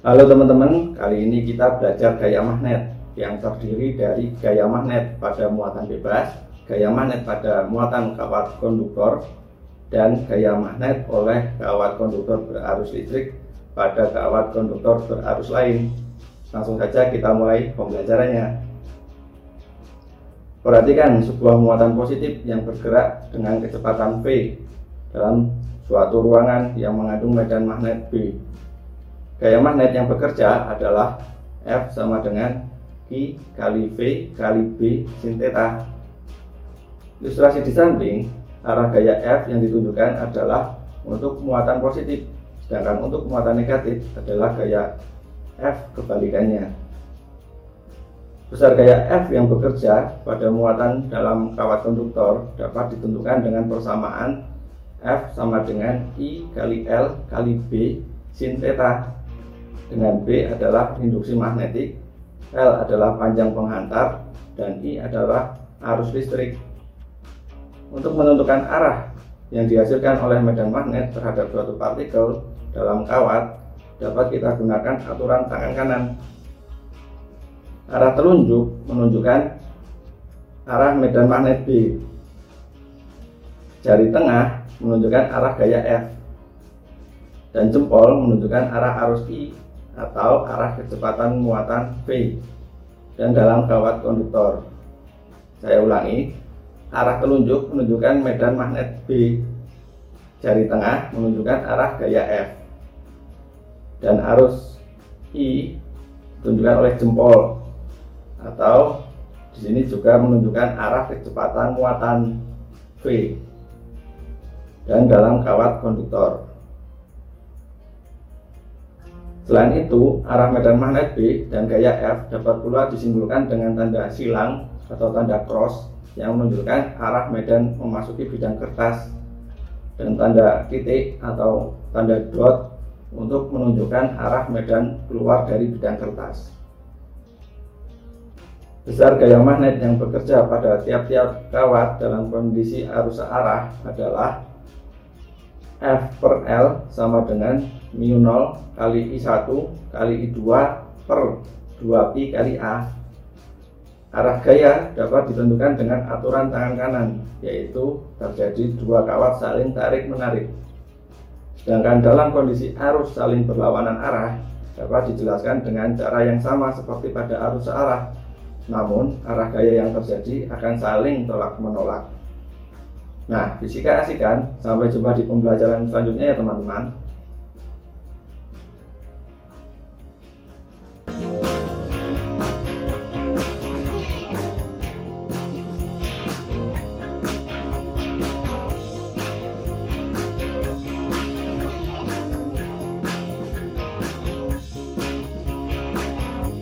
Halo teman-teman, kali ini kita belajar gaya magnet yang terdiri dari gaya magnet pada muatan bebas, gaya magnet pada muatan kawat konduktor, dan gaya magnet oleh kawat konduktor berarus listrik pada kawat konduktor berarus lain. Langsung saja kita mulai pembelajarannya. Perhatikan sebuah muatan positif yang bergerak dengan kecepatan V dalam suatu ruangan yang mengandung medan magnet B. Gaya magnet yang bekerja adalah F sama dengan I kali V kali B sin theta. Ilustrasi di samping, arah gaya F yang ditunjukkan adalah untuk muatan positif, sedangkan untuk muatan negatif adalah gaya F kebalikannya. Besar gaya F yang bekerja pada muatan dalam kawat konduktor dapat ditentukan dengan persamaan F sama dengan I kali L kali B sin theta dengan B adalah induksi magnetik L adalah panjang penghantar dan I adalah arus listrik. Untuk menentukan arah yang dihasilkan oleh medan magnet terhadap suatu partikel dalam kawat dapat kita gunakan aturan tangan kanan. Arah telunjuk menunjukkan arah medan magnet B. Jari tengah menunjukkan arah gaya F. Dan jempol menunjukkan arah arus I atau arah kecepatan muatan V dan dalam kawat konduktor. Saya ulangi arah telunjuk menunjukkan medan magnet B. Jari tengah menunjukkan arah gaya F. Dan arus I ditunjukkan oleh jempol. Atau di sini juga menunjukkan arah kecepatan muatan V. Dan dalam kawat konduktor. Selain itu, arah medan magnet B dan gaya F dapat pula disimpulkan dengan tanda silang atau tanda cross yang menunjukkan arah medan memasuki bidang kertas dan tanda titik atau tanda dot untuk menunjukkan arah medan keluar dari bidang kertas. Besar gaya magnet yang bekerja pada tiap-tiap kawat dalam kondisi arus arah adalah F per L sama dengan mu 0 kali I1 kali I2 per 2pi kali A. Arah gaya dapat ditentukan dengan aturan tangan kanan, yaitu terjadi dua kawat saling tarik-menarik. Sedangkan dalam kondisi arus saling berlawanan arah, dapat dijelaskan dengan cara yang sama seperti pada arus searah. Namun, arah gaya yang terjadi akan saling tolak-menolak. Nah, fisika asik kan? Sampai jumpa di pembelajaran selanjutnya ya teman-teman.